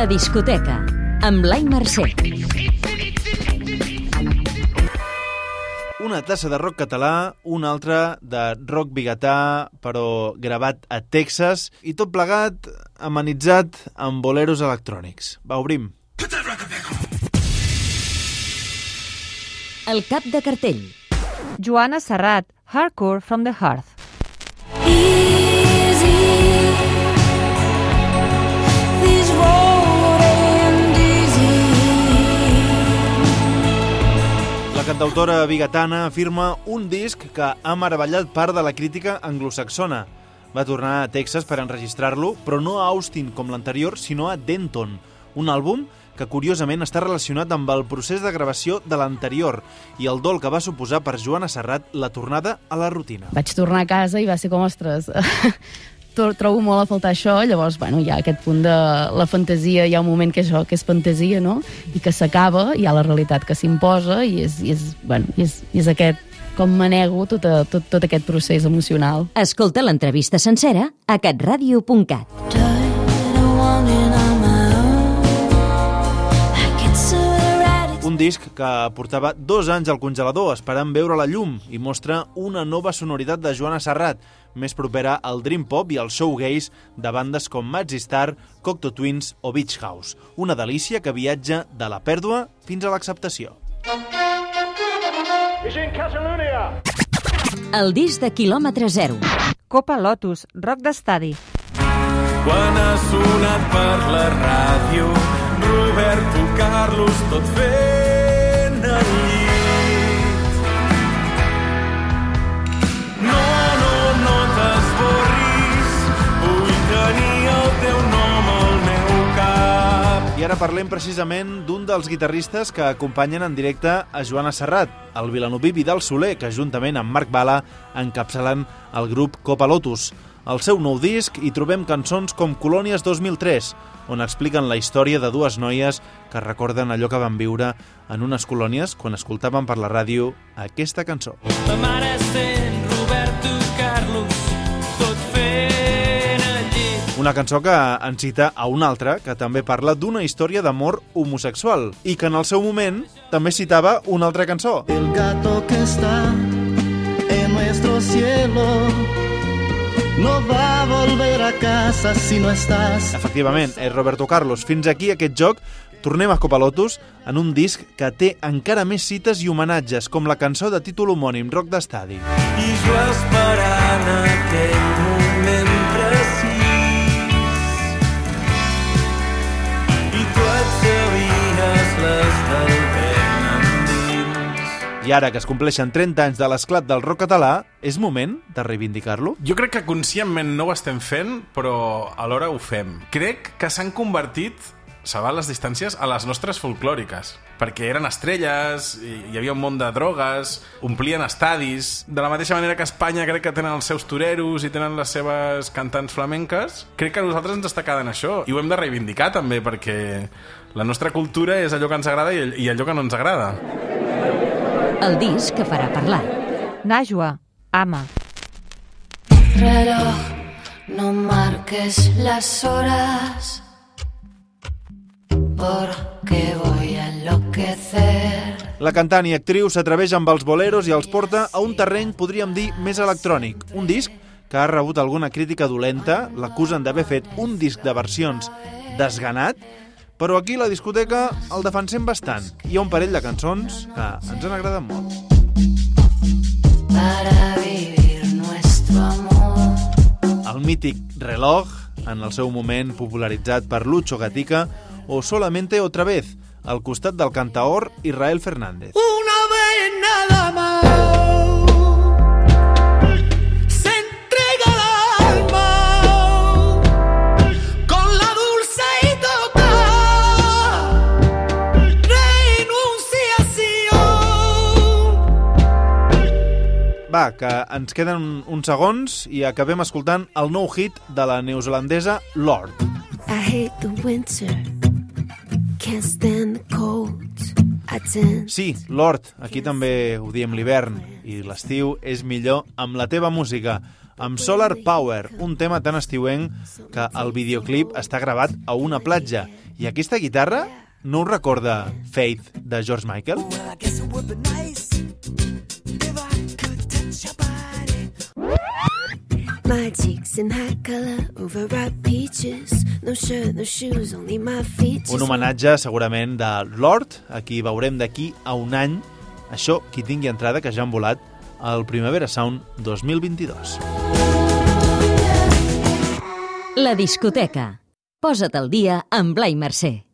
La discoteca, amb Blai Mercè. Una tassa de rock català, una altra de rock biguetà, però gravat a Texas, i tot plegat amenitzat amb boleros electrònics. Va, obrim. El cap de cartell. Joana Serrat, Hardcore from the Hearth. Easy, cantautora bigatana afirma un disc que ha meravellat part de la crítica anglosaxona. Va tornar a Texas per enregistrar-lo, però no a Austin com l'anterior, sinó a Denton, un àlbum que curiosament està relacionat amb el procés de gravació de l'anterior i el dol que va suposar per Joana Serrat la tornada a la rutina. Vaig tornar a casa i va ser com, ostres, trobo molt a faltar això, llavors, bueno, hi ha aquest punt de la fantasia, hi ha un moment que això, que és fantasia, no?, i que s'acaba, hi ha la realitat que s'imposa, i és, i és, bueno, i és, i és aquest, com manego tot, a, tot, tot aquest procés emocional. Escolta l'entrevista sencera a catradio.cat. Un disc que portava dos anys al congelador esperant veure la llum i mostra una nova sonoritat de Joana Serrat, més propera al dream pop i al showgaze de bandes com Mazzy Star, Cocteau Twins o Beach House. Una delícia que viatja de la pèrdua fins a l'acceptació. El disc de quilòmetre zero. Copa Lotus, rock d'estadi. Quan ha sonat per la ràdio Roberto Carlos tot fent No, no, no teu nom al meu cap. I ara parlem precisament d'un dels guitarristes que acompanyen en directe a Joana Serrat, el vilanoví Vidal Soler, que juntament amb Marc Bala encapçalen el grup Copa Lotus. Al seu nou disc hi trobem cançons com Colònies 2003, on expliquen la història de dues noies que recorden allò que van viure en unes colònies quan escoltaven per la ràdio aquesta cançó. Ma mare sent Roberto Carlos tot fent el llit. Una cançó que ens cita a una altra que també parla d'una història d'amor homosexual i que en el seu moment també citava una altra cançó. El gato que está en nuestro cielo no va a volver a casa si no estás. Efectivament, és Roberto Carlos. Fins aquí aquest joc. Tornem a Copa Lotus en un disc que té encara més cites i homenatges, com la cançó de títol homònim Rock d'Estadi. I jo esperant aquell moment Ara que es compleixen 30 anys de l'esclat del rock català, és moment de reivindicar-lo? Jo crec que conscientment no ho estem fent, però alhora ho fem. Crec que s'han convertit, salvant les distàncies, a les nostres folclòriques. Perquè eren estrelles, hi havia un món de drogues, omplien estadis... De la mateixa manera que Espanya crec que tenen els seus toreros i tenen les seves cantants flamenques, crec que a nosaltres ens està quedant això. I ho hem de reivindicar també, perquè la nostra cultura és allò que ens agrada i allò que no ens agrada. El disc que farà parlar. Najwa, ama. Reloj, no marques las horas porque voy a enloquecer. La cantant i actriu s'atreveix amb els boleros i els porta a un terreny, podríem dir, més electrònic. Un disc que ha rebut alguna crítica dolenta, l'acusen d'haver fet un disc de versions desganat, però aquí la discoteca el defensem bastant. Hi ha un parell de cançons que ens han agradat molt. para vivir nuestro amor. El mític Reloj, en el seu moment popularitzat per Lucho Gatica, o Solamente Otra Vez, al costat del cantaor Israel Fernández. Una Va, que ens queden uns segons i acabem escoltant el nou hit de la neozelandesa Lord. I hate the winter, can't stand the cold. Sí, Lord, aquí també ho diem l'hivern i l'estiu és millor amb la teva música. amb Solar Power, un tema tan estiuenc que el videoclip està gravat a una platja. I aquesta guitarra no us recorda Faith de George Michael? My cheeks in hot color, overripe peaches. No shirt, no shoes, only my features. Un homenatge segurament de Lord, a qui veurem d'aquí a un any. Això, qui tingui entrada, que ja han volat al Primavera Sound 2022. La discoteca. Posa't al dia amb Blai Mercè.